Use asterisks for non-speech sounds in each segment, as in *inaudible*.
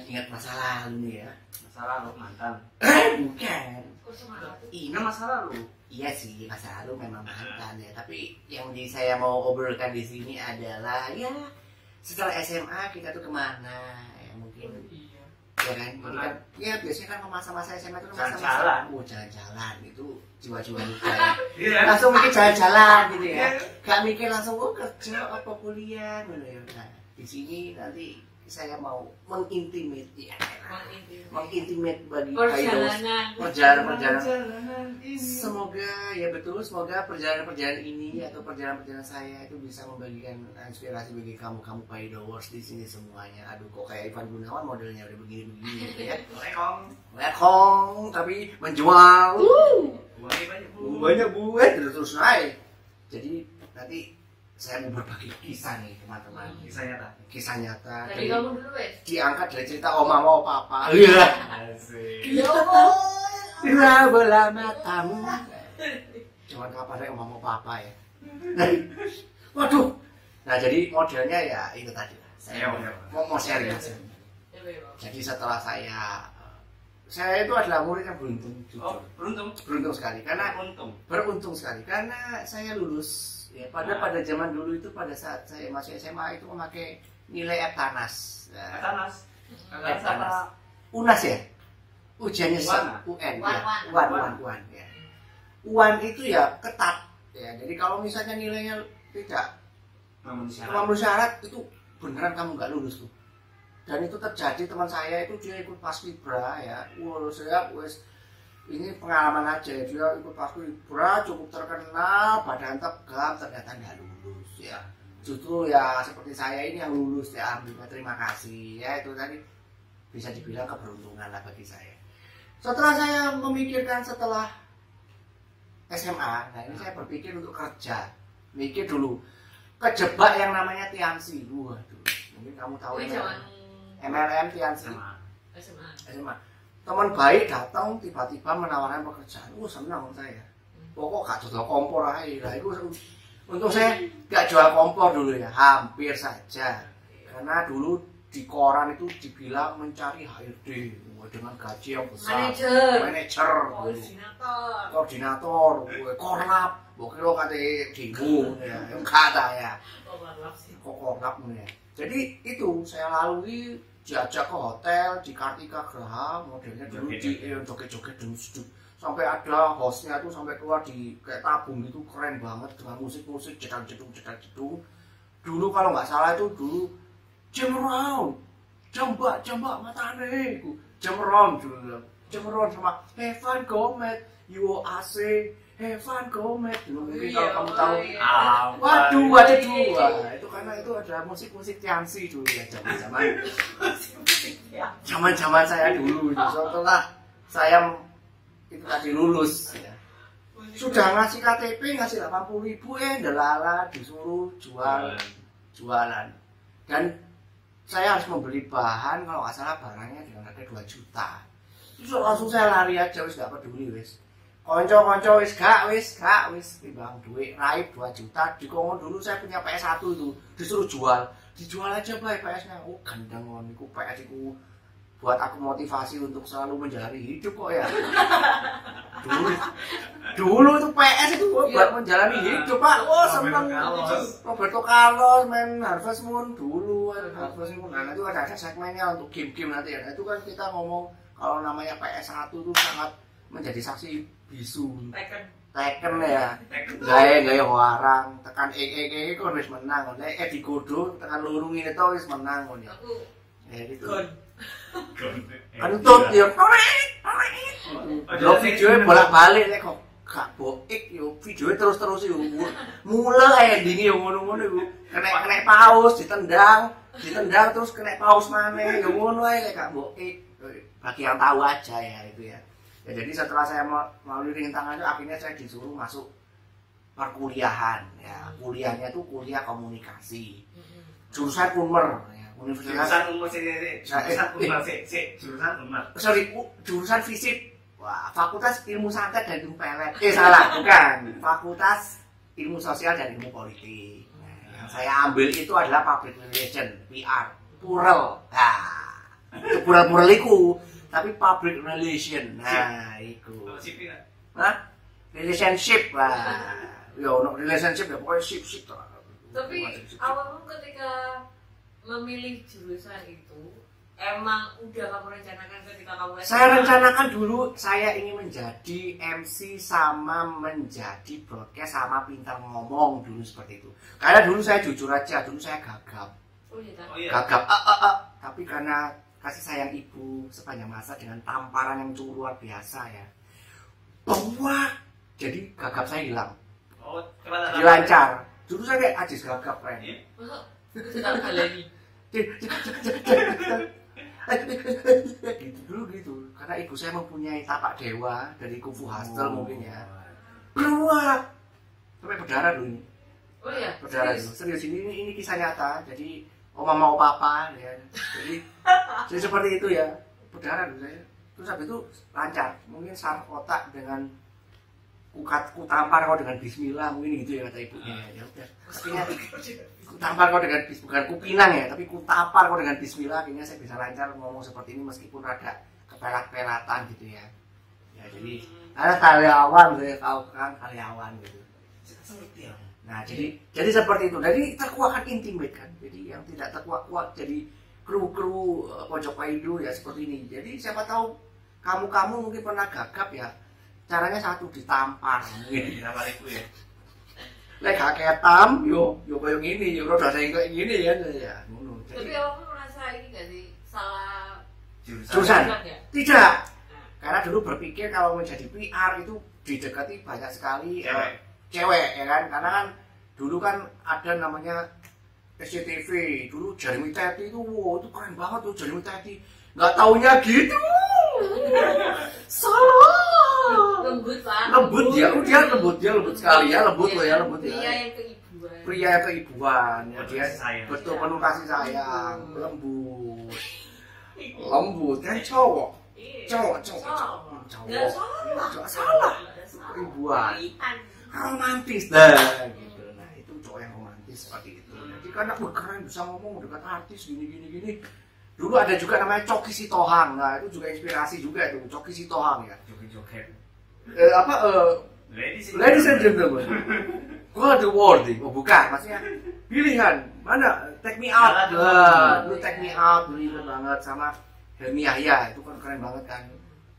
ingat-ingat masa lalu nih ya. Masalah lu mantan. Eh, bukan. Kok semangat? Ini Ini masalah lu. Iya sih, masa lalu memang mantan ya. Tapi yang di saya mau obrolkan di sini adalah ya setelah SMA kita tuh ke mana? Ya mungkin Iya. ya kan, kan ya biasanya kan masa-masa SMA itu kan masa-masa Jalan-jalan. oh jalan-jalan itu jiwa-jiwa muda ya. *laughs* Iya. langsung mikir jalan-jalan gitu ya gak mikir langsung oh kerja apa kuliah gitu ya nah di sini nanti saya mau mengintimate ya. Mengintimate. Bagi Perjalanan. perjalanan-perjalanan semoga ya betul semoga perjalanan-perjalanan ini atau perjalanan-perjalanan saya itu bisa membagikan inspirasi bagi kamu kamu Paidowers di sini semuanya. Aduh kok kayak Ivan Gunawan modelnya udah begini-begini gitu ya. *laughs* Lekong. Lekong tapi menjual. Banyak bu. banyak buat terus terus naik. Jadi nanti saya mau berbagi kisah nih teman-teman Kisah nyata. kisah nyata Dari dari, kamu dulu wes. diangkat dari cerita oma mau papa *laughs* iya Asik. Ya Allah. Bila bola matamu cuman kapan saya oma mau papa ya waduh nah jadi modelnya ya itu tadi lah saya Iya, mau, iya. mau, sharing aja Ya, jadi setelah saya saya itu adalah murid yang beruntung Oh, jujur beruntung. beruntung sekali karena untung. beruntung sekali karena saya lulus ya pada Nah. pada zaman dulu itu pada saat saya masih SMA itu memakai nilai Eptanas Nah, Tanas. Kagak sama. UNAS ya ujiannya UAN, se- ah? UN Uan, ya uan. UAN UAN UAN ya UAN itu ya ketat ya jadi kalau misalnya nilainya tidak Namun syarat. memenuhi syarat itu beneran kamu nggak lulus tuh dan itu terjadi teman saya itu dia ikut paskibra ya wah saya wes ini pengalaman aja ya dia ikut paskibra cukup terkenal badan tegap ternyata nggak lulus ya. Justru ya seperti saya ini yang lulus ya alhamdulillah terima kasih. Ya itu tadi bisa dibilang keberuntungan lah bagi saya. Setelah saya memikirkan setelah SMA nah ini saya berpikir untuk kerja. Mikir dulu kejebak yang namanya Tiansi. Waduh mungkin kamu tahu Wih, MLM Tiansi. SMA. SMA teman baik datang tiba-tiba menawarkan pekerjaan. Wah senang saya. Pokok gak jual kompor aja lah itu untuk saya gak jual kompor dulu ya. Hampir saja. Karena dulu di koran itu dibilang mencari HRD dengan gaji yang besar. Manajer. manajer Koordinator. koordinator. Korlap. Gue kira kata demo ya yang kata ya. Oh, kok korlap ya jadi itu saya lalui diajak ke hotel di Kartika Graha modelnya dulu di eh, joget-joget dulu sampai ada hostnya tuh sampai keluar di kayak tabung itu keren banget dengan musik-musik jedang jedung jedang jedung dulu kalau nggak salah itu dulu jam around jambak jambak matane jam around dulu around sama Evan Gomez Yo AC Evan Gomez dulu mungkin kalau Iya, kamu tahu iya. Ah, Waduh, ada dua. Itu karena itu ada musik-musik Tiansi dulu ya zaman-zaman *laughs* zaman-zaman saya dulu. Setelah saya itu tadi lulus ya. Sudah ngasih KTP ngasih 80 ribu eh delala disuruh jual jualan. Dan saya harus membeli bahan kalau nggak salah barangnya dengan harga 2 juta. Terus langsung saya lari aja wis gak peduli wis. Konco-konco wis gak wis gak wis. Timbang duit raib 2 juta. Dikongkon dulu saya punya PS1 itu disuruh jual. Dijual aja baik PS nya oh gandeng kon iku PS iku buat aku motivasi untuk selalu menjalani hidup kok ya. Dulu dulu itu PS itu buat Iya. menjalani hidup pak. Oh seneng. Carlos. Roberto Carlos main Harvest Moon dulu kan Harvest Moon. Nah itu ada, ada segmennya untuk game-game nanti. Ya Nah, itu kan kita ngomong kalau namanya PS1 itu sangat menjadi saksi bisu. Tekken. Tekken ya. Gaya gaya warang tekan e e e kon wis menang nek eh digodo tekan lurung ini to wis menang kon ya ya gitu. kentut ya. Lo videonya bolak balik nek kok gak boik yo. Videonya terus terus yo. Mulai endingnya yo ngono ngono yo. Kena kena paus ditendang ditendang terus kena paus mana yo. Ngono aja nek gak boik bagi yang tahu aja ya itu ya. Ya jadi setelah saya mau melalui rintangan itu akhirnya saya disuruh masuk perkuliahan ya. Kuliahnya itu kuliah komunikasi. Jurusan Unmer ya. Universitas Jurusan umur sih. Jurusan umur sih, sih. Jurusan umur. sorry jurusan fisip wah fakultas ilmu santet dan ilmu pelet. Eh salah bukan. Fakultas ilmu sosial dan ilmu politik. Nah, yang saya ambil itu adalah public relation PR plural. Nah pura-pura iku tapi public relation nah iku Kalau sipil kan? Hah? relationship lah yo no relationship ya pokoknya ship ship tuh Tapi awalmu ketika memilih jurusan itu emang udah kamu rencanakan ketika kamu SMA? saya rencanakan dulu saya ingin menjadi MC sama menjadi broadcast sama pintar ngomong dulu seperti itu karena dulu saya jujur aja dulu saya gagap Oh iya? Oh iya. gagap ah, ah, ah. tapi karena kasih sayang ibu sepanjang masa dengan tamparan yang cukup luar biasa ya. Bahwa jadi gagap saya hilang. Oh, coba jadi lancar. Dulu saya kayak ajis gagap kan gitu dulu gitu. Karena ibu saya mempunyai tapak dewa dari kufu hostel mungkin ya. Keluar. Sampai berdarah dulu ini. Oh iya, berdarah serius? serius ini ini, ini kisah nyata. Jadi oma mau papa ya. Jadi jadi seperti itu ya berdarah saya terus habis itu lancar. Mungkin saraf otak dengan kukat ku tampar kau dengan Bismillah mungkin gitu ya kata ibunya. Ya udah. Akhirnya ku tampar kau dengan bis bukan ku pinang ya tapi ku tampar kau dengan Bismillah akhirnya saya bisa lancar ngomong seperti ini meskipun rada kepelat-pelatan gitu ya. Ya jadi karena karyawan saya tahu kan karyawan gitu. Seperti. Nah, jadi jadi seperti itu. Jadi terkuat kan intimate kan. Jadi yang tidak terkuat kuat jadi kru-kru eh, pojok paidu ya seperti ini. Jadi siapa tahu kamu-kamu mungkin pernah gagap ya. Caranya satu ditampar. mungkin. Kenapa itu ya? Lek gak ketam, yo yo koyo ngene, yo rada sing kayak gini ya. Ya, ngono. Tapi Jadi, awalmu merasa ini gak sih salah Jurusan. Ya? tidak. Karena dulu berpikir kalau menjadi PR itu didekati banyak sekali eh, Cewek. Cewek ya kan? Karena kan dulu kan ada namanya SCTV dulu Jeremy Teti itu wow itu keren banget tuh Jeremy Teti. Nggak taunya gitu. Salah. Lembut pak. lembut ya dia lembut dia lembut sekali ya lembut loh ya lembut Pria ya yang keibuan. pria yang keibuan ya, dia Kasih sayang. betul penuh kasih sayang lembut. Lembut kan cowok. Iya. cowok cowok cowok. cowok. Salah. Salah. Keibuan. Romantis. Nah. Gitu. Nah itu cowok yang romantis seperti itu. Jadi karena keren bisa ngomong dekat artis gini gini gini. Dulu ada juga namanya Coki Sitohang. Nah itu juga inspirasi juga itu Coki Sitohang ya. Joget-joget. eh, apa eh, Ladies ladies and gentlemen. gua the wording oh bukan maksudnya pilihan. Mana? Take me out. Lah dulu. lu take me out dulu inget banget. Sama Helmi Yahya itu kan keren banget kan.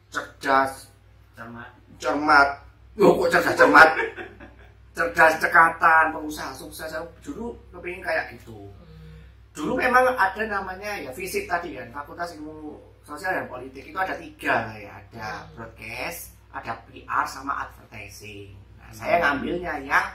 Cerdas. Sama cermat oh kok cerdas cermat? Cerdas cekatan pengusaha sukses. Dulu kepingin kayak gitu. Hmm. dulu memang ada namanya ya fisik tadi kan fakultas ilmu sosial dan politik. Itu ada tiga lah ya ada broadcast ada PR sama advertising. Nah, saya ngambilnya yang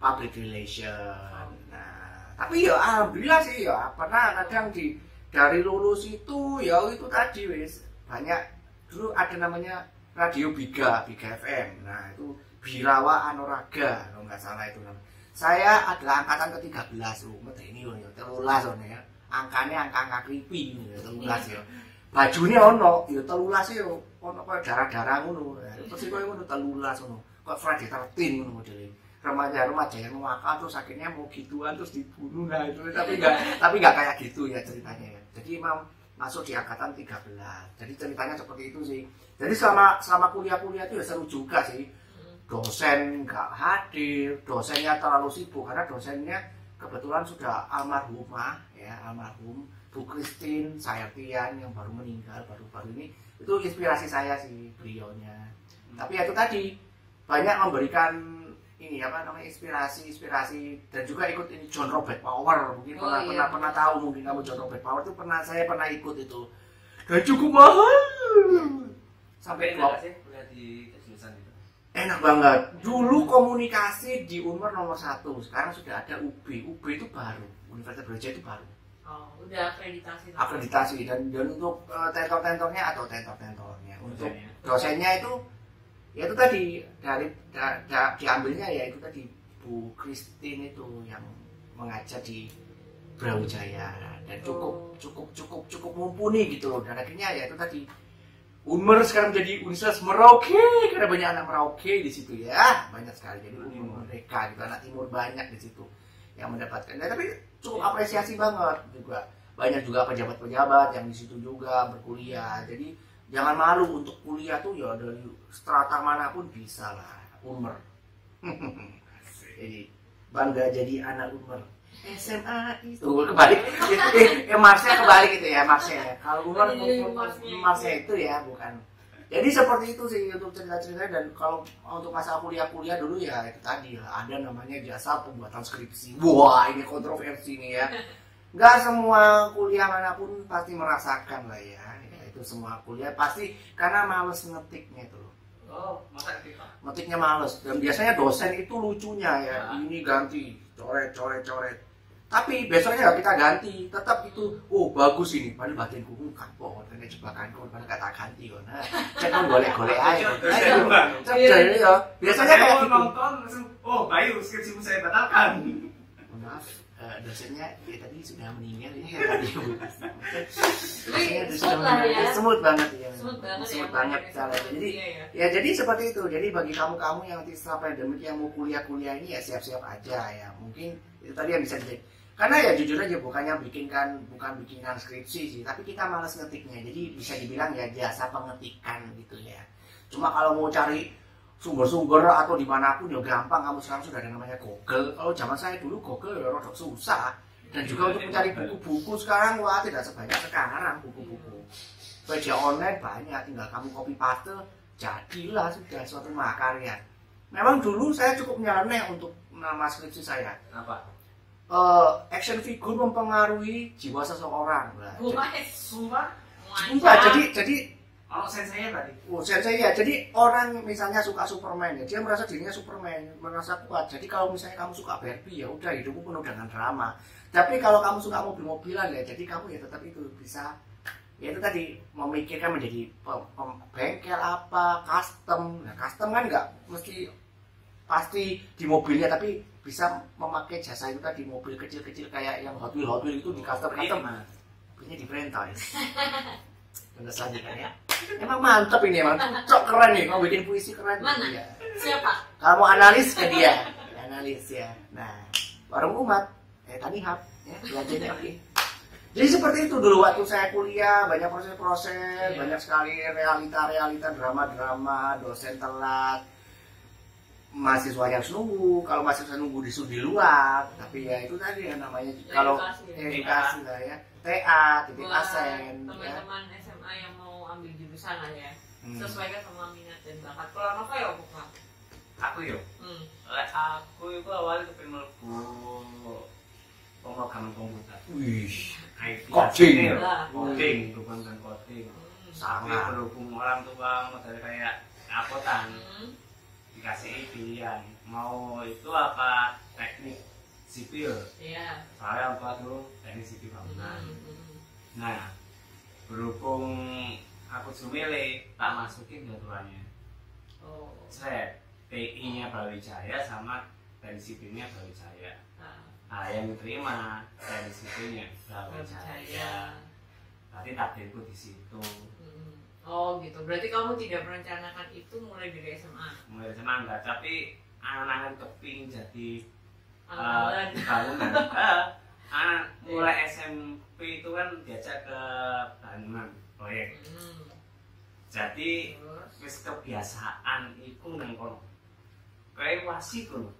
public relation. Nah tapi ya alhamdulillah sih ya. Pernah kadang di dari lulus itu ya itu tadi wes banyak dulu ada namanya radio Biga Biga FM nah itu Birawa Anoraga kalau nggak salah itu. Namanya saya adalah angkatan ke-13 lu ini loh ya telulas loh ya. Angkanya angka angka creepy ya telulas ya. Bajunya ono ya telulas ya ono kok darah-darah ngono ya. Terus kok ngono telulas ngono. Kok Friday 13 ngono modelnya remaja-remaja yang wakal terus akhirnya mau gituan terus dibunuh nah itu. Tapi nggak tapi nggak kayak gitu ya ceritanya ya. Jadi emang masuk di angkatan 13 jadi ceritanya seperti itu sih. Jadi selama selama kuliah-kuliah itu ya seru juga sih. Dosen nggak hadir, dosennya terlalu sibuk karena dosennya kebetulan sudah almarhumah ya almarhum Bu Christine Sayatian yang baru meninggal baru-baru ini. Itu inspirasi saya sih beliaunya. Tapi ya itu tadi banyak memberikan ini apa namanya inspirasi inspirasi dan juga ikut ini John Robert Power. Mungkin Oh, pernah iya. pernah pernah tahu mungkin kamu John Robert Power itu pernah saya pernah ikut itu. Dan cukup mahal. Sampai Sampai enggak sih di jurusan itu? enak banget. Dulu komunikasi di Unmer nomor satu sekarang sudah ada UB UB itu baru Universitas Brawijaya itu baru. Oh, udah akreditasi. akreditasi dan dan untuk eh, tentor-tentornya atau tentor-tentornya. Untuk dosennya itu ya itu tadi dari da- da- diambilnya ya itu tadi Bu Christine itu yang mengajar di Brawijaya dan cukup Oh. cukup cukup cukup mumpuni gitu loh. Dan akhirnya ya itu tadi Unmer sekarang menjadi Universitas Merauke karena banyak anak Merauke di situ ya. Banyak sekali jadi Unmer mereka gitu anak timur banyak di situ yang mendapatkan. Ya, tapi cukup apresiasi banget juga. Banyak juga pejabat-pejabat yang di situ juga berkuliah. Jadi jangan malu untuk kuliah tuh ya dari strata mana pun bisa lah Unmer *laughs* jadi bangga jadi anak Unmer SMA itu. Kebalik. *laughs* Ya Marsnya kebalik gitu ya Marsnya kalau Unmer Iya, Marsnya. Marsnya itu ya bukan. Jadi seperti itu sih untuk cerita-cerita dan kalau untuk masa kuliah-kuliah dulu ya itu tadi ada namanya jasa pembuatan skripsi. Wah ini kontroversi nih ya. *laughs* Nggak semua kuliah mana pun pasti merasakan lah ya. Ya itu semua kuliah pasti karena males ngetiknya itu loh. Oh, ngetiknya males. Dan biasanya dosen itu lucunya ya. Ya. ini ganti coret coret coret. Tapi besoknya nggak kita ganti. Tetap itu oh bagus ini. Padahal batin kuku kapok dan jebakan kau padahal kata ganti kok nah cek kan golek golek aja Bang. Cek ya biasanya kayak Saya gitu. nonton oh Bayu skripsimu saya batalkan. maaf eh, dosennya ya tadi sudah meninggal ya tadi dosennya Tapi sudah smooth lah meninggal ya. semut banget ya Smooth banget Smooth ya, banget jadi Iya, ya. Ya jadi seperti itu. Jadi bagi kamu-kamu yang nanti setelah pandemik yang mau kuliah-kuliah ini ya siap-siap aja ya. Mungkin itu tadi yang bisa jadi. Karena ya jujur aja bukannya bikinkan bukan bikinan skripsi sih, tapi kita malas ngetiknya. Jadi bisa dibilang ya jasa pengetikan gitu ya. Cuma kalau mau cari sumber-sumber atau di mana pun ya gampang kamu sekarang sudah ada namanya Google. Kalau zaman saya dulu Google ya rada susah. Dan juga untuk mencari buku-buku sekarang wah tidak sebanyak sekarang buku-buku. Media online banyak, tinggal kamu copy paste jadilah sudah suatu makarya. Memang dulu saya cukup nyeleneh untuk nama skripsi saya. Apa? Eh, action figure mempengaruhi jiwa seseorang. Bukan. Sumpah? jadi jadi Oh, senseinya tadi. oh, saya ya, jadi orang misalnya suka Superman ya, dia merasa dirinya Superman, merasa kuat. Jadi kalau misalnya kamu suka Barbie ya udah hidupmu penuh dengan drama. Tapi kalau kamu suka mobil-mobilan ya, jadi kamu ya tetap itu bisa ya itu tadi memikirkan menjadi bengkel apa custom nah custom kan nggak mesti pasti di mobilnya tapi bisa memakai jasa itu tadi mobil kecil-kecil kayak yang Hot Wheel Hot Wheel itu di custom custom Ini, di franchise *laughs* Bener saja kan ya emang mantep ini emang cocok keren nih mau bikin puisi keren Mana? Iya. Siapa? kalau mau analis ke dia analis ya nah warung umat eh tani hub ya belajarnya oke jadi seperti itu dulu waktu saya kuliah banyak proses-proses Iya. banyak sekali realita-realita drama-drama dosen telat mahasiswa yang nunggu kalau mahasiswa nunggu di di luar tapi ya itu tadi yang namanya kalau Edukasi ya. edukasi lah ya TA titik asen ya teman-teman SMA yang mau ambil jurusan lah ya. Hmm. Sesuaikan sama minat dan bakat. Kalau Nova ya bukan. Aku yo. Hmm. Aku itu awalnya kepengen mlebu pemrograman komputer. Wih, IT Coding. Coding, bukan kan coding. Hmm. Tapi Sangat. berhubung orang tua model kayak apotan Hmm. Dikasih pilihan mau itu apa teknik sipil Iya. soalnya tua dulu teknik sipil bangunan Hmm. Hmm. nah berhubung aku sumile tak masukin jadwalnya Oh. saya TI nya Brawijaya sama teknik sipilnya Brawijaya Nah, nah yang diterima teknik sipilnya Brawijaya berarti takdirku di situ. Oh gitu. Berarti kamu tidak merencanakan itu mulai dari SMA. mulai SMA enggak tapi angan-angan keping jadi Angan-angan. Eh, bangunan. *laughs* Ah, mulai SMP itu kan diajak ke bangunan proyek. Hmm. Jadi Terus. wis kebiasaan itu nang kono. Kayak wasi tuh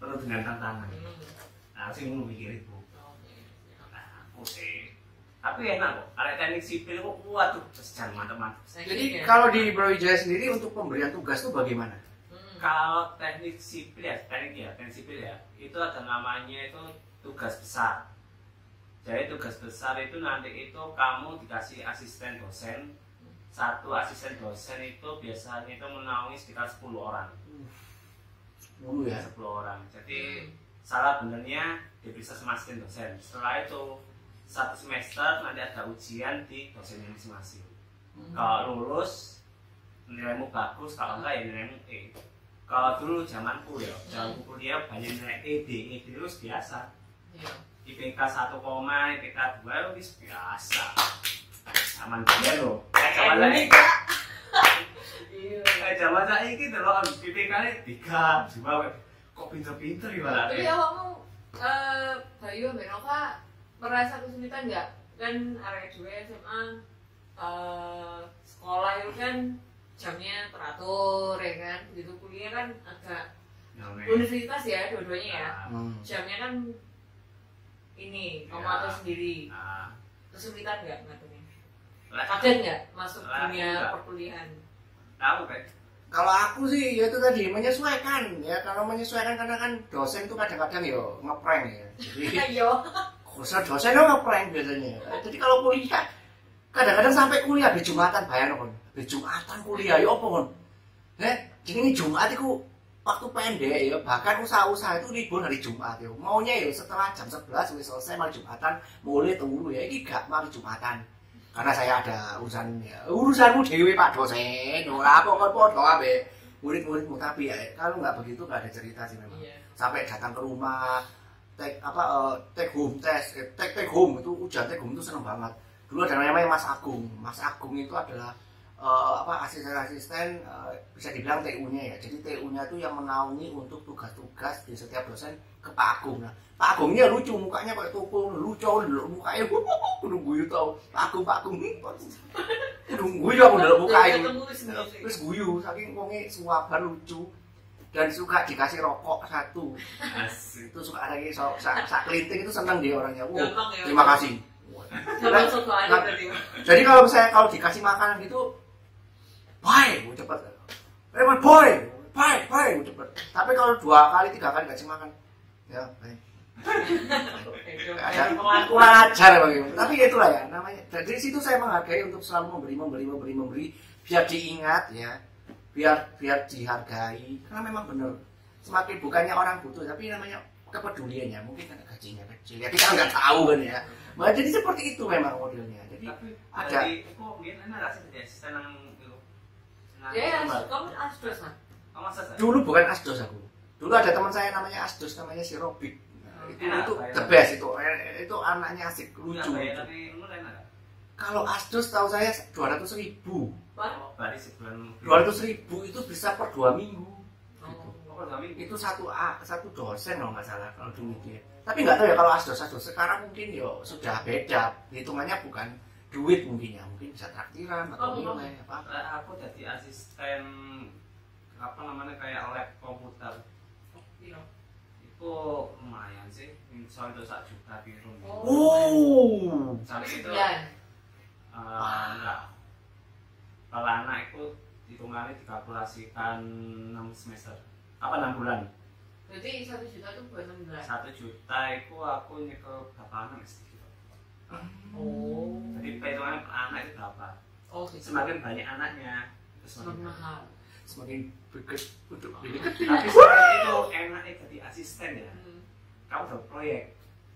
penuh dengan tantangan. Hmm. Nah, sih mau mikir itu. Oke. Nah, aku sih. Tapi enak kok. Kalau teknik sipil kok waduh, sejan mantep-mantep. Saya jadi kira- kalau di Brawijaya sendiri untuk pemberian tugas itu bagaimana Hmm. Kalau teknik sipil ya, teknik ya, teknik sipil ya, itu ada namanya itu tugas besar. Jadi tugas besar itu nanti itu kamu dikasih asisten dosen. Satu asisten dosen itu biasanya itu menaungi sekitar 10 orang. dulu ya 10 orang. Jadi Hmm. salah benernya diperiksa sama asisten dosen. Setelah itu satu semester nanti ada ujian di dosennya masing-masing. Hmm. Kalau lulus nilaimu bagus, kalau enggak ya nilaimu E. Kalau dulu zamanku ya, zamanku kuliah banyak nilai E, D, E, D terus biasa. Iya. IPK 1, IPK 2 wis biasa. Zaman dia loh. Zaman saya *laughs* Iya. kayak zaman saya ini loh, IPK nya 3, 2, kok pinter-pinter ya malah. Tapi awakmu eh Bayu Ambil Nova merasa kesulitan nggak? Kan area dua SMA eh, sekolah itu kan jamnya teratur ya kan? Gitu kuliah kan agak universitas ya dua-duanya ya. Hmm. jamnya kan ini kamu Ya. atur sendiri. Nah, kesulitan nggak ngaturnya? Lah, kaget nggak masuk Lah, dunia enggak. perkuliahan? Tahu kan Kalau aku sih ya itu tadi menyesuaikan. Ya kalau menyesuaikan karena kan dosen itu kadang-kadang ya ngeprank ya. *laughs* Jadi ayo dosen itu ngeprank biasanya. Jadi kalau kuliah kadang-kadang sampai kuliah di Jumatan bayang kon. Di Jumatan kuliah ya apa kon? Eh, jadi ini Jumat itu waktu pendek ya. Bahkan usaha-usaha itu libur hari Jumat ya. Maunya ya setelah jam 11 wis selesai malam Jumatan mulai tunggu ya. Ini gak malam Jumatan. Karena saya ada urusan ya, urusanmu dewi pak dosen. Ora apa kon podo abe murid-muridmu tapi ya kalau nggak begitu nggak ada cerita sih memang. Iya. Sampai datang ke rumah take apa eh, take home test eh, take take home itu ujian take home itu seneng banget. Dulu ada namanya Mas Agung. Mas Agung itu adalah eh, apa asisten-asisten eh, bisa dibilang TU-nya ya. Jadi TU-nya itu yang menaungi untuk tugas-tugas di setiap dosen ke Pak Agung. Nah Pak Agung ini ya lucu mukanya kayak toko lucu dulu mukanya *laughs* kudu guyu tau. Pak Agung Pak Agung. *laughs* Kudu guyu aku dulu mukanya terus guyu saking wonge suapan lucu dan suka dikasih rokok satu. Asik. Itu suka ada yang sak sak kelinting itu seneng dia orangnya. Gampang ya. terima kasih. Gampang aja berarti. jadi kalau misalnya kalau dikasih makanan gitu bye gue cepet. Eh boy bye bye gue cepet. Tapi kalau dua kali tiga kali kasih makan ya bye kurang ajar bagi tapi ya itulah ya namanya. Dari situ saya menghargai untuk selalu memberi memberi memberi memberi biar diingat ya biar biar dihargai. Karena memang benar semakin bukannya orang butuh tapi namanya kepeduliannya. Mungkin karena gajinya kecil ya kita nggak tahu kan ya. Nah, jadi seperti itu memang modelnya. Jadi tapi ada. kok mungkin enak gak sih jadi asisten nang itu. Nang ya kamu asdos sih dulu bukan asdos aku. Dulu ada teman saya namanya asdos namanya si Robik Nah, itu Enak, itu ya? the best itu Eh, itu anaknya asik lucu Surabaya tapi lu enak. gak kalau asdos tahu saya dua ratus ribu. Pak? oh sebulan dua ratus ribu itu bisa per dua minggu. Oh. oh per kami itu satu a satu dosen kalau nggak salah kalau dulu ya tapi nggak tahu ya kalau asdos asdos sekarang mungkin yo sudah beda. Hitungannya bukan duit mungkin ya. Mungkin bisa traktiran atau Oh, oh. nilai apa Eh, aku jadi asisten apa namanya kayak lab komputer. Iya. itu lumayan sih. Soal itu sak juta biru. Oh. oh sampai itu. Sembilan. Enggak kalau anak itu hitungannya dikalkulasikan 6 semester. Apa 6 bulan? Berarti satu juta itu buat enam bulan. satu juta itu aku nyekel berapa anak sih Oh. jadi perhitungannya per anak itu berapa? Oh gitu. semakin banyak anaknya itu Semakin mahal. semakin deket untuk tapi selain itu enaknya jadi asisten ya. Hmm. kamu dapat proyek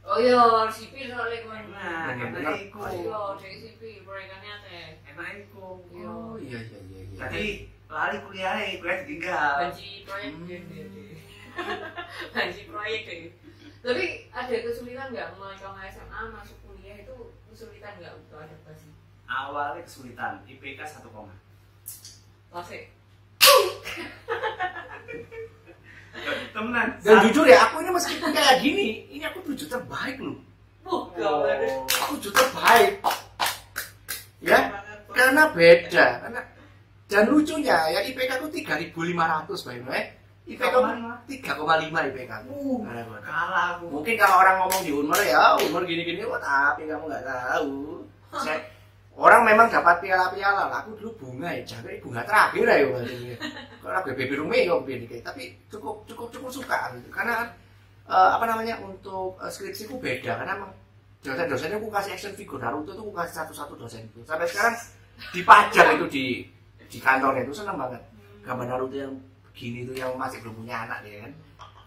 Oh iya, sipil soalnya kemarin. nah Bener-bener. enak iku Iya, dari sipil proyekannya teh. enak iku oh iya iya iya iya jadi lari kuliahnya kuliah ditinggal Banci proyek Hmm. *laughs* Banci proyek deh. Tapi ada kesulitan nggak mulai kamu SMA masuk kuliah itu kesulitan nggak untuk adaptasi? awalnya kesulitan IPK 1 koma Klasik. *laughs* temenan. Dan jujur ya aku ini meskipun *laughs* kayak gini. Ini aku tujuh terbaik loh. Wuh, gawat. aku tujuh terbaik ya karena beda. Karena dan lucunya ya IPK aku 3500 by the way. IPK aku 3,5 IPK aku Uh, Nah, kalah aku. Mungkin kalau orang ngomong di Unmer ya Unmer gini-gini wah tapi kamu nggak tahu. Saya orang memang dapat piala-piala lah. Aku dulu bunga ya jangan bunga terakhir ya berarti kalau BBB Romeo begini tapi cukup cukup cukup suka gitu. Karena eh, apa namanya untuk eh, skripsiku beda. Karena emang dosen-dosennya aku kasih action figure. Naruto itu aku kasih satu-satu dosen sampai sekarang dipajang itu di di kantornya itu. Seneng banget. Gambar Naruto yang begini itu yang masih belum punya anak ya kan.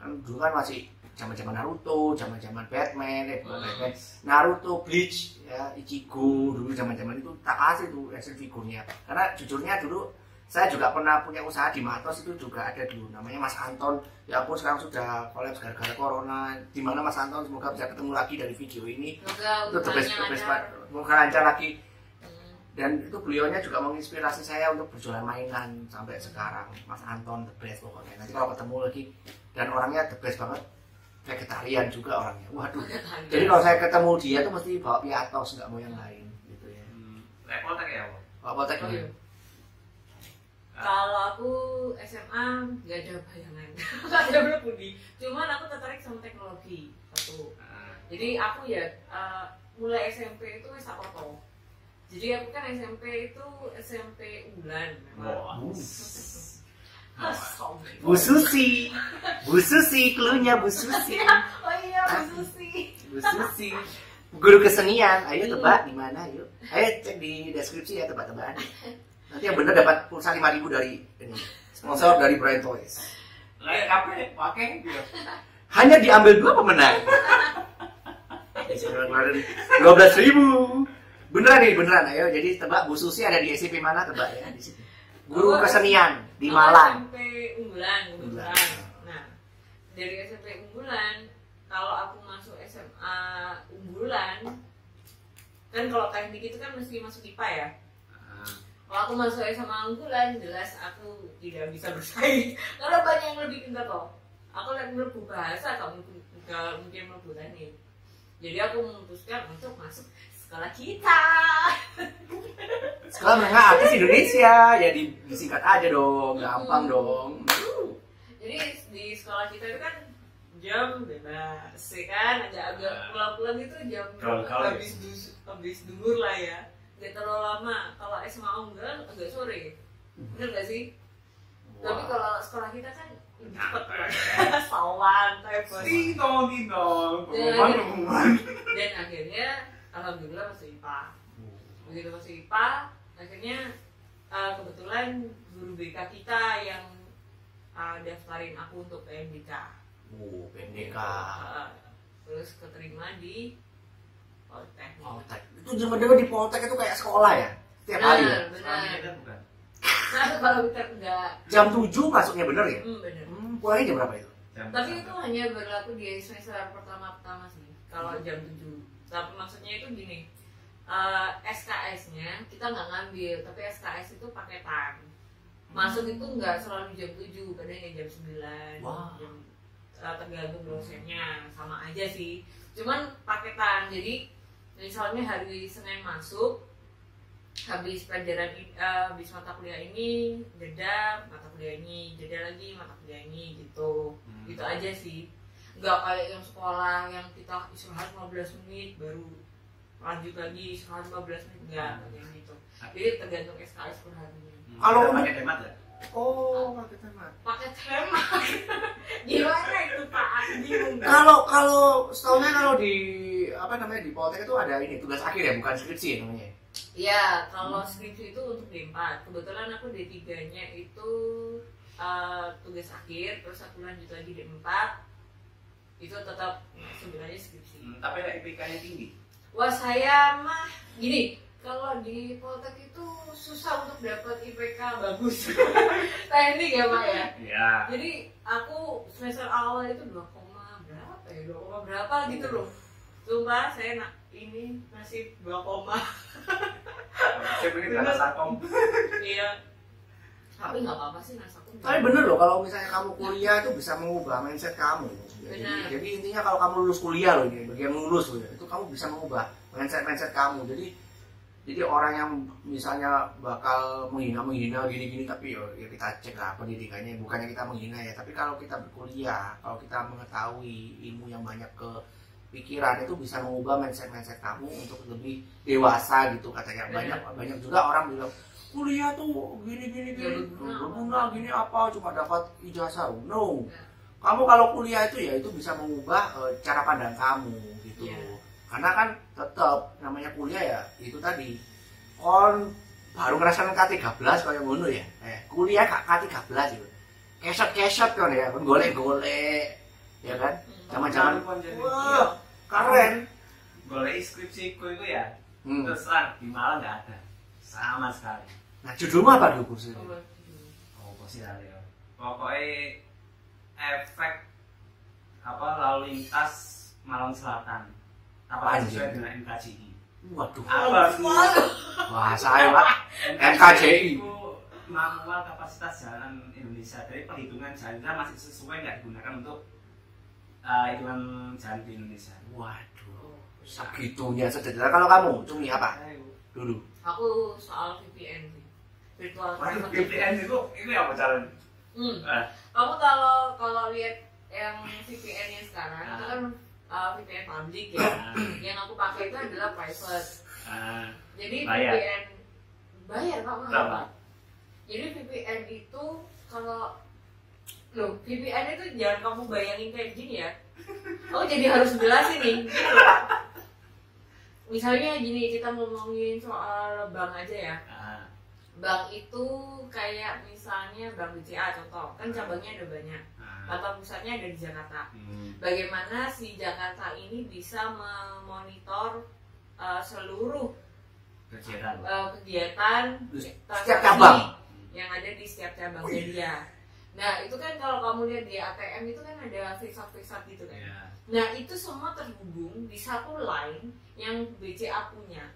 Kan dulu kan masih zaman zaman Naruto zaman zaman Batman eh bukan Batman. Naruto Bleach ya Ichigo dulu zaman zaman itu tak kasih tuh action figurnya karena jujurnya dulu saya juga pernah punya usaha di Matos itu juga ada dulu namanya Mas Anton. Ya pun sekarang sudah kolaps gara-gara corona. Di mana Mas Anton? Semoga bisa ketemu lagi dari video ini. Semoga itu the best, the best. Pak. semoga lancar lagi. Hmm. dan itu beliaunya juga menginspirasi saya untuk berjualan mainan sampai sekarang. Mas Anton the best pokoknya. Nanti kalau ketemu lagi. Dan orangnya the best banget vegetarian juga orangnya waduh Vegetarian. jadi kalau saya ketemu dia tuh mesti bawa piatos nggak mau yang lain gitu ya Hmm, Lek potek ya, Pak? bawa potek Oh, ya iya. Kalau aku SMA nggak ada bayangan, *laughs* nggak ada berbudi. Cuman aku tertarik sama teknologi satu. Ah, Jadi aku ya eh, mulai SMP itu wis tak foto. Jadi aku kan SMP itu SMP Ulan memang. Wah. Ah. Bu Susi. Bu Susi klunya Bu Susi. *laughs* Oh iya, Bu Susi. Bu Susi. Guru kesenian. Ayo tebak di mana yuk. Ayo cek di deskripsi ya tebak-tebakan. Nanti yang bener dapat pulsa 5000 dari ini. Sponsor dari Brian Toys. Lek kabeh pakai? Gitu. hanya diambil dua pemenang. *laughs* Dua belas ribu. Beneran nih beneran. Ayo jadi tebak Bu Susi ada di SMP mana tebak ya di situ guru kesenian di Malang SMP unggulan kebetulan. Nah, dari SMP unggulan, kalau aku masuk SMA unggulan, kan kalau teknik itu kan mesti masuk IPA ya. Ah, Kalau aku masuk SMA unggulan, jelas aku tidak bisa bersaing *laughs* karena banyak yang lebih pintar kok. Aku lagi melebu bahasa, kamu nggak mungkin melebu teknik. Jadi aku memutuskan untuk masuk sekolah kita. Sekolah menengah artis Indonesia ya di- disingkat aja dong gampang dong Jadi di sekolah kita itu kan jam bebas, ya kan? Agak agak pulang-pulang itu jam habis dus, habis duhur lah ya. Gak terlalu lama. Kalau SMA unggulan agak sore. Bener gak sih? Tapi kalau sekolah kita kan cepat lah. Sawan. Ding dong, ding dong. Ya. Pengumuman, pengumuman. Dan akhirnya alhamdulillah masuk IPA. Begitu masuk IPA, akhirnya uh, kebetulan guru BK kita yang uh, daftarin aku untuk PMDK. oh PNDK Uh, terus keterima di Politeknik. Poltek itu zaman dulu di Poltek itu kayak sekolah ya setiap hari ya Benar, bukan. Nah, kalau kita enggak, jam 7 masuknya bener ya hmm, benar. hmm, pulangnya jam berapa itu Jam Tapi itu hanya berlaku di semester pertama-pertama sih. Kalau jam 7. Tapi maksudnya itu gini. Eh, SKS-nya kita nggak ngambil, tapi SKS itu paketan. Masuk itu nggak selalu jam 7, kadang ya jam 9. Wah. Jam, eh, tergantung dosennya, sama aja sih. Cuman paketan. Jadi misalnya hari Senin masuk habis pelajaran eh, habis mata kuliah ini jeda mata kuliah ini jeda lagi mata kuliah ini gitu Hmm. gitu aja sih nggak kayak yang sekolah yang kita istirahat 15 menit baru lanjut lagi istirahat 15 menit enggak Hmm. kayak gitu jadi tergantung SKS per harinya Hmm. Kalau pakai hemat nggak? oh pakai temat pakai hemat *laughs* gimana itu pak Kak. kalau kalau setahunnya kalau di apa namanya di Poltek itu ada ini tugas akhir ya bukan skripsi ya namanya Iya, kalau skripsi itu untuk D4. Kebetulan aku D3-nya itu uh, tugas akhir, terus aku lanjut lagi D4. Itu tetap sebenarnya skripsi. Hmm, Tapi IPK-nya tinggi. Wah, saya mah gini, kalau di Poltek itu susah untuk dapat IPK bagus. *laughs* Teknik ya, Pak ya. Iya. Jadi aku semester awal itu 2, berapa ya? 2, berapa gitu loh. Sumpah saya nak ini masih 2, Saya pengen kata sakom. Iya. Tapi nggak apa-apa sih nasaku. tapi bener loh kalau misalnya kamu kuliah itu bisa mengubah mindset kamu. Jadi, jadi intinya kalau kamu lulus kuliah loh ini bagian lulus loh ya itu kamu bisa mengubah mindset mindset kamu. Jadi jadi orang yang misalnya bakal menghina menghina gini gini tapi ya, ya kita cek lah pendidikannya. Bukannya kita menghina ya tapi kalau kita berkuliah kalau kita mengetahui ilmu yang banyak ke pikiran itu bisa mengubah mindset mindset kamu untuk lebih dewasa gitu katanya. Banyak banyak juga orang bilang kuliah tuh gini gini gini berguna. berguna gini apa cuma dapat ijazah no kamu kalau kuliah itu ya itu bisa mengubah eh, cara pandang kamu gitu Iya. karena kan tetap namanya kuliah ya itu tadi kon baru ngerasain K13 kayak ngono ya eh, kuliah K- K13 itu kesot kesot kan ya kon golek ya kan zaman-zaman Zaman jadi. wah keren Golek skripsiku itu ya. hmm. Terus terang di Malang nggak ada. Sama sekali. nah judulmu apa dulu kursi Oh, pasti ada ya. Pokoknya efek apa lalu lintas Malang Selatan. Apa Anjir. sesuai dengan NKJI? waduh Apa wah saya pak itu manual kapasitas jalan Indonesia. Jadi perhitungan jalannya masih sesuai nggak digunakan untuk uh, hitungan jari di Indonesia. Waduh, segitunya sedetail. Kalau kamu, cumi apa? Dulu. Aku soal VPN sih. Virtual Waduh, private VPN itu ini apa caranya? Hmm. Ah, Kamu kalau kalau lihat yang VPN yang sekarang itu Ah. kan uh, VPN public ya. yang aku pakai itu adalah private. ah, Jadi Bayar. VPN bayar kok Berapa? kenapa? Jadi VPN itu kalau Loh, VPN itu jangan kamu bayangin kayak gini ya. Oh, jadi harus jelasin nih. Gitu loh. Misalnya gini, kita ngomongin soal bank aja ya. ah, Bank itu kayak misalnya Bank BCA contoh, kan cabangnya ada banyak. ah. Kantor pusatnya ada di Jakarta. Hmm. Bagaimana si Jakarta ini bisa memonitor uh, seluruh Kegiatan. uh, kegiatan Setiap cabang. yang ada di setiap cabangnya dia. Nah itu kan kalau kamu lihat di ATM itu kan ada fixat-fixat gitu kan. Ya. Nah itu semua terhubung di satu line yang BCA punya.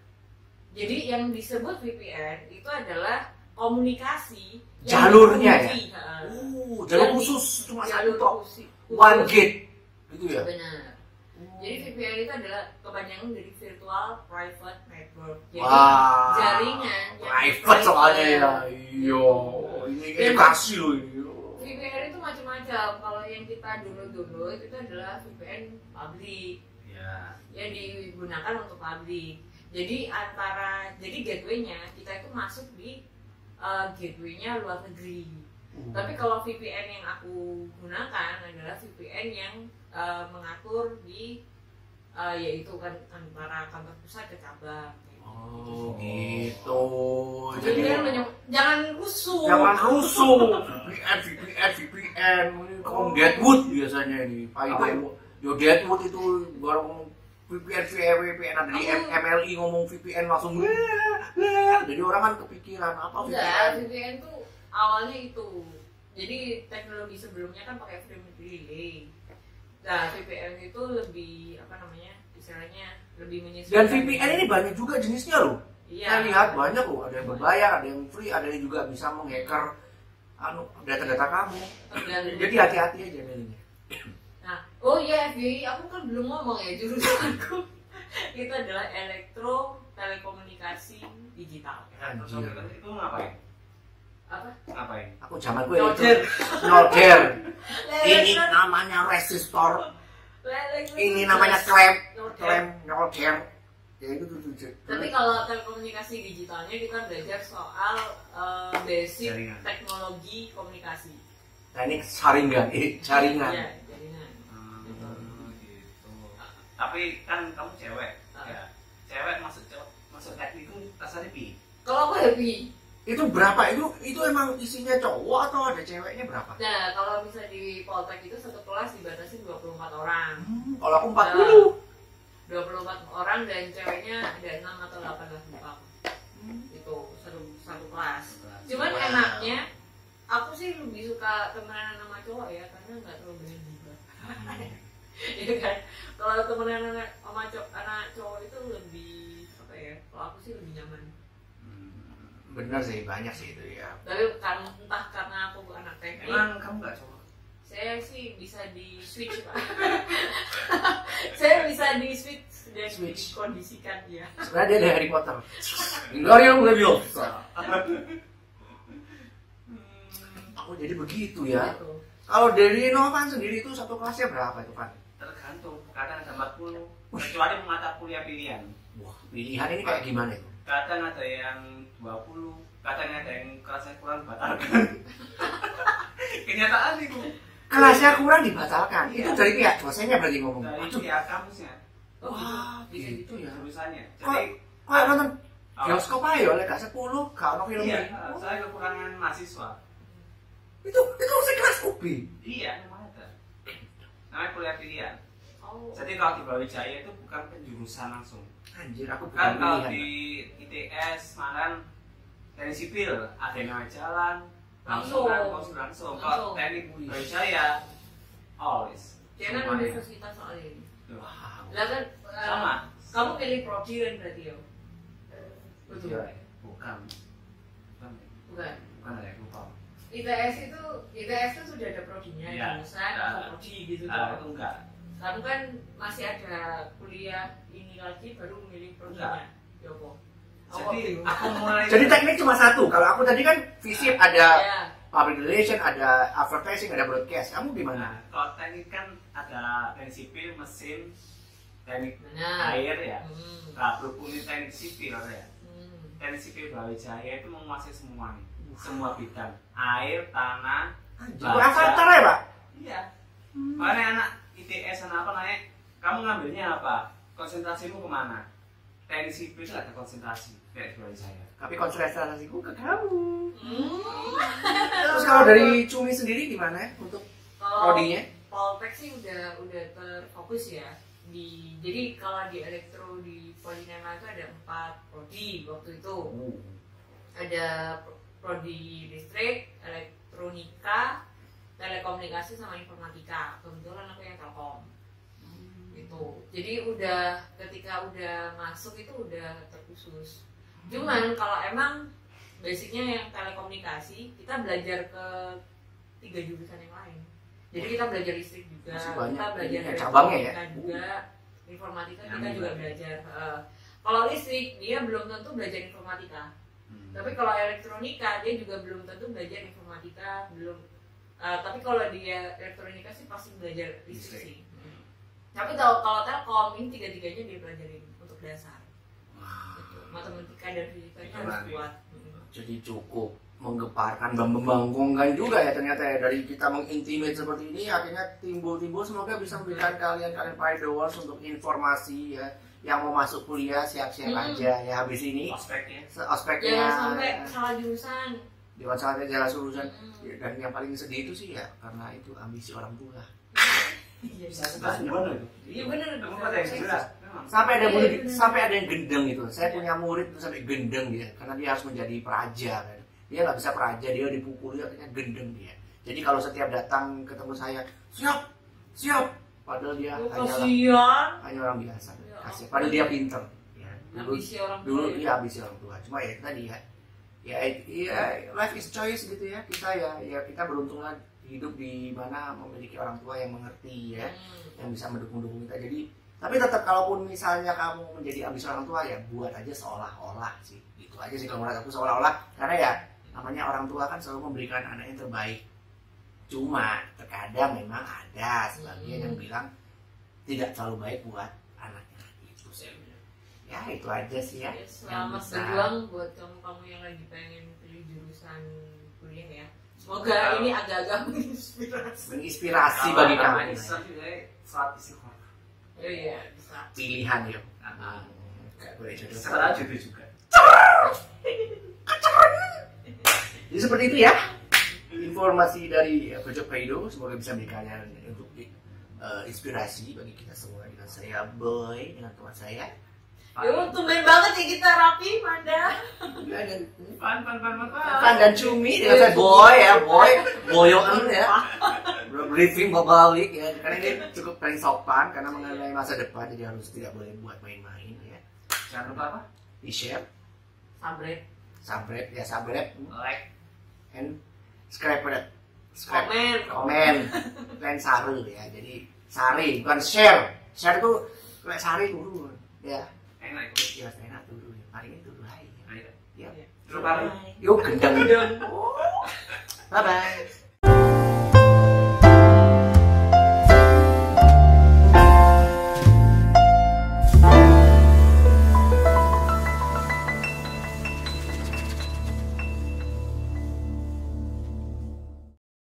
Jadi yang disebut VPN itu adalah komunikasi yang Jalurnya ya? Uh, jalur khusus cuma Jalur satu tok. khusus. One gate. Gitu ya. Benar. Jadi VPN itu adalah kepanjangan dari Virtual Private Network. Jadi Wah. jaringan Private soalnya ya. Iya. Ini edukasi loh ini. VPN itu macam-macam. Kalau yang kita dulu-dulu itu adalah VPN publik Ya. yang digunakan untuk publik. Jadi antara jadi gateway-nya kita itu masuk di uh, gateway-nya luar negeri. Tapi kalau VPN yang aku gunakan adalah VPN yang uh, mengatur di uh, yaitu kan antara kantor pusat ke cabang. Oh gitu. Jadi kan jangan rusuh. jangan rusuh. VPN, VPN, VPN. Kaum Deadwood biasanya ini. Pak Ibu. Yo Deadwood itu baru ngomong VPN, VPN, VPN ada di MLI ngomong VPN langsung. Jadi orang kan kepikiran apa Enggak, VPN. VPN tuh awalnya itu. Jadi teknologi sebelumnya kan pakai frame relay. Nah, VPN itu lebih apa namanya? Istilahnya lebih menyesuaikan. Dan VPN ini banyak juga jenisnya loh. Iya. Saya lihat banyak loh, ada yang berbayar, ada yang free, ada yang juga bisa menghacker anu data-data kamu. Jadi hati-hati aja milihnya. Nah, oh iya FBI, aku kan belum ngomong ya jurusanku. *laughs* itu adalah elektro telekomunikasi digital. Anjir. Itu ngapain? Apa? Ngapain? Aku zaman gue Nyolder. Nyolder. *laughs* Ini namanya resistor. Ini namanya klem. Nyolder. Klem nyolder. Ya itu tuh tuh. Tapi kalau telekomunikasi digitalnya kita belajar soal eh, basic Jaringan. teknologi komunikasi. teknik saringan, eh jaringan. Iya, jaringan. Hmm, gitu. Tapi kan kamu cewek, Ah. ya. Cewek masuk cewek masuk teknik itu kasarnya pi. Kalau aku happy. Itu berapa? Itu itu emang isinya cowok atau ada ceweknya berapa? Nah, kalau bisa di Poltek itu satu kelas dibatasi 24 orang. Hmm, kalau aku 40. 24 orang dan ceweknya ada 6 atau 8 lah lupa aku. Itu satu satu kelas. Cuman Wow. enaknya aku sih lebih suka temenan sama cowok ya karena nggak terlalu banyak juga. *laughs* Iya kan? Kalau temenan anak sama cowok, anak cowok itu lebih apa ya? Kalau aku sih lebih nyaman. Hmm, Bener sih, banyak sih itu ya. Tapi kan entah karena aku anak teknik, Emang kamu nggak cowok? Saya sih bisa di switch pak. *laughs* saya bisa di switch dan Switch. dikondisikan ya. Sebenarnya dia dari Harry Potter. Wingardium Leviosa. Aku jadi begitu ya. Gitu. Kalau dari Novan sendiri itu satu kelasnya berapa itu kan? Tergantung. Kadang ada 40. Kecuali mata kuliah pilihan. Wah, pilihan ini kayak gimana itu? Kadang ada yang 20. Kadang ada yang kelasnya kurang batalkan. *laughs* Kenyataan itu. Kelasnya kurang dibatalkan. Iya. Itu dari pihak dosennya berarti ngomong. Dari Aduh, pihak kampusnya. Oh, wah, Di gitu ya. Jurusannya. Kok Jadi kok nonton Oh. bioskop aja ya, oleh gak 10, gak ono film Iya, ini. Oh, saya kekurangan mahasiswa. Itu itu masih kelas kopi. Iya, memang ada. Namanya kuliah pilihan. Oh. Jadi kalau di Brawijaya itu bukan penjurusan langsung. Anjir, aku bukan Kan kalau di ITS, Malang, teknik sipil, ada yang namanya jalan, Langsung. langsung, langsung. Kalau teknik Brawijaya, always. Jangan universitas soalnya ini. Wow. Lah kan eh, Sama. kamu pilih prodi kan berarti ya? Betul. Bukan. Bukan. Bukan. Bukan ada yang lupa. ITS itu ITS itu sudah ada prodinya Iya. jurusan atau prodi gitu toh. itu enggak. kamu kan masih ada kuliah ini lagi baru memilih prodinya Joko jadi aku mulai Jadi teknik cuma satu. Kalau aku tadi kan visip ada ya public relation, ada advertising, ada broadcast. Kamu gimana? Nah, kalau teknik kan ada teknik sipil, mesin, teknik benar air ya. hmm. Nah, berhubung ini teknik sipil ya. Hmm. Teknik sipil Brawijaya itu menguasai semua nih, semua bidang. Air, tanah, Itu avatar ya, Pak? Iya. Makanya anak ITS anak apa naik, kamu ngambilnya apa? Konsentrasimu ke mana? Teknik sipil itu ada konsentrasi kayak di Brawijaya. Tapi konsentrasiku ke kamu. Hmm. Terus kalau dari Cumi sendiri gimana ya untuk Kalau prodinya? Poltek sih udah udah terfokus ya di jadi kalau di elektro di Polinema itu ada empat prodi waktu itu ada pro- prodi listrik, elektronika, telekomunikasi sama informatika. Kebetulan gitu. Jadi udah ketika udah masuk itu udah terkhusus. Cuman kalau emang basicnya yang telekomunikasi kita belajar ke tiga jurusan yang lain. Jadi kita belajar listrik juga, kita belajar ininya, cabangnya ya? elektronika juga, informatika Yang kita juga juga. belajar. Eh, kalau listrik dia belum tentu belajar informatika. Hmm. Tapi kalau elektronika dia juga belum tentu belajar informatika, belum. eh, tapi kalau dia elektronika sih pasti belajar listrik Listrik. sih. Hmm. Tapi kalau kalau telkom ini tiga-tiganya dia pelajarin untuk dasar. Gitu. Matematika dan fisikanya Itu harus kuat. Hmm. Jadi cukup menggeparkan dan membangkangkan juga ya ternyata ya dari kita mengintimate seperti ini akhirnya timbul-timbul semoga bisa memberikan kalian kalian followers untuk informasi ya yang mau masuk kuliah siap-siap Hmm. aja ya habis ini Ospeknya. ospeknya Jangan sampai salah jurusan. Dewan Saatnya Jalan Surusan Hmm. Ya, dan yang paling sedih itu sih ya karena itu ambisi orang tua Iya, Iya bener. Kamu kata yang jelas. Memang. sampai ada Iya, murid benar. sampai ada yang gendeng gitu saya Iya. punya murid tuh sampai gendeng dia karena dia harus menjadi praja kan dia nggak bisa praja dia dipukuli akhirnya gendeng dia jadi kalau setiap datang ketemu saya siap siap padahal dia Oh, hanyalah kasihan. hanya orang biasa Ya kasih padahal dia pinter ya dulu orang tua dulu ya. iya habis orang tua cuma ya tadi ya ya ya life is choice gitu ya kita ya ya kita beruntunglah hidup di mana memiliki orang tua yang mengerti ya Hmm. yang bisa mendukung-dukung kita. Jadi tapi tetap kalaupun misalnya kamu menjadi ambisi orang tua ya buat aja seolah-olah sih. Itu aja sih kalau menurut aku seolah-olah. Karena ya namanya orang tua kan selalu memberikan anak yang terbaik. Cuma terkadang memang ada sebagian yang bilang tidak terlalu baik buat anaknya. Itu sih. Ya itu aja sih ya. Ya, berjuang buat kamu-kamu yang lagi pengen pilih jurusan kuliah ya. Semoga ini agak-agak *laughs* menginspirasi. menginspirasi bagi juga saat istiqomah. Iya, bisa. pilihan yuk Nah, boleh jodoh juga. Jadi seperti itu ya informasi dari uh, Pojok Paido semoga bisa memberi kalian untuk uh, inspirasi bagi kita semua dengan saya Boy dengan teman saya Ya tumben banget ya kita rapi, Manda. Pan pan pan pan pan. Dan Cumi dengan saya Boy ya Boy. Boyoan ya. Briefing balik ya. Karena ini cukup paling sopan karena mengenai masa depan jadi harus tidak boleh buat main-main ya. Jangan lupa apa? di share Sabret. subscribe ya subscribe. Like. and subscribe subscribe. Komen. komen. Lain saru ya jadi sari bukan share. Share itu kayak sari. Dulu ya Enak itu. ya enak ya. Mari itu hai. Ayo. ya Terus apa? yuk gendang bye bye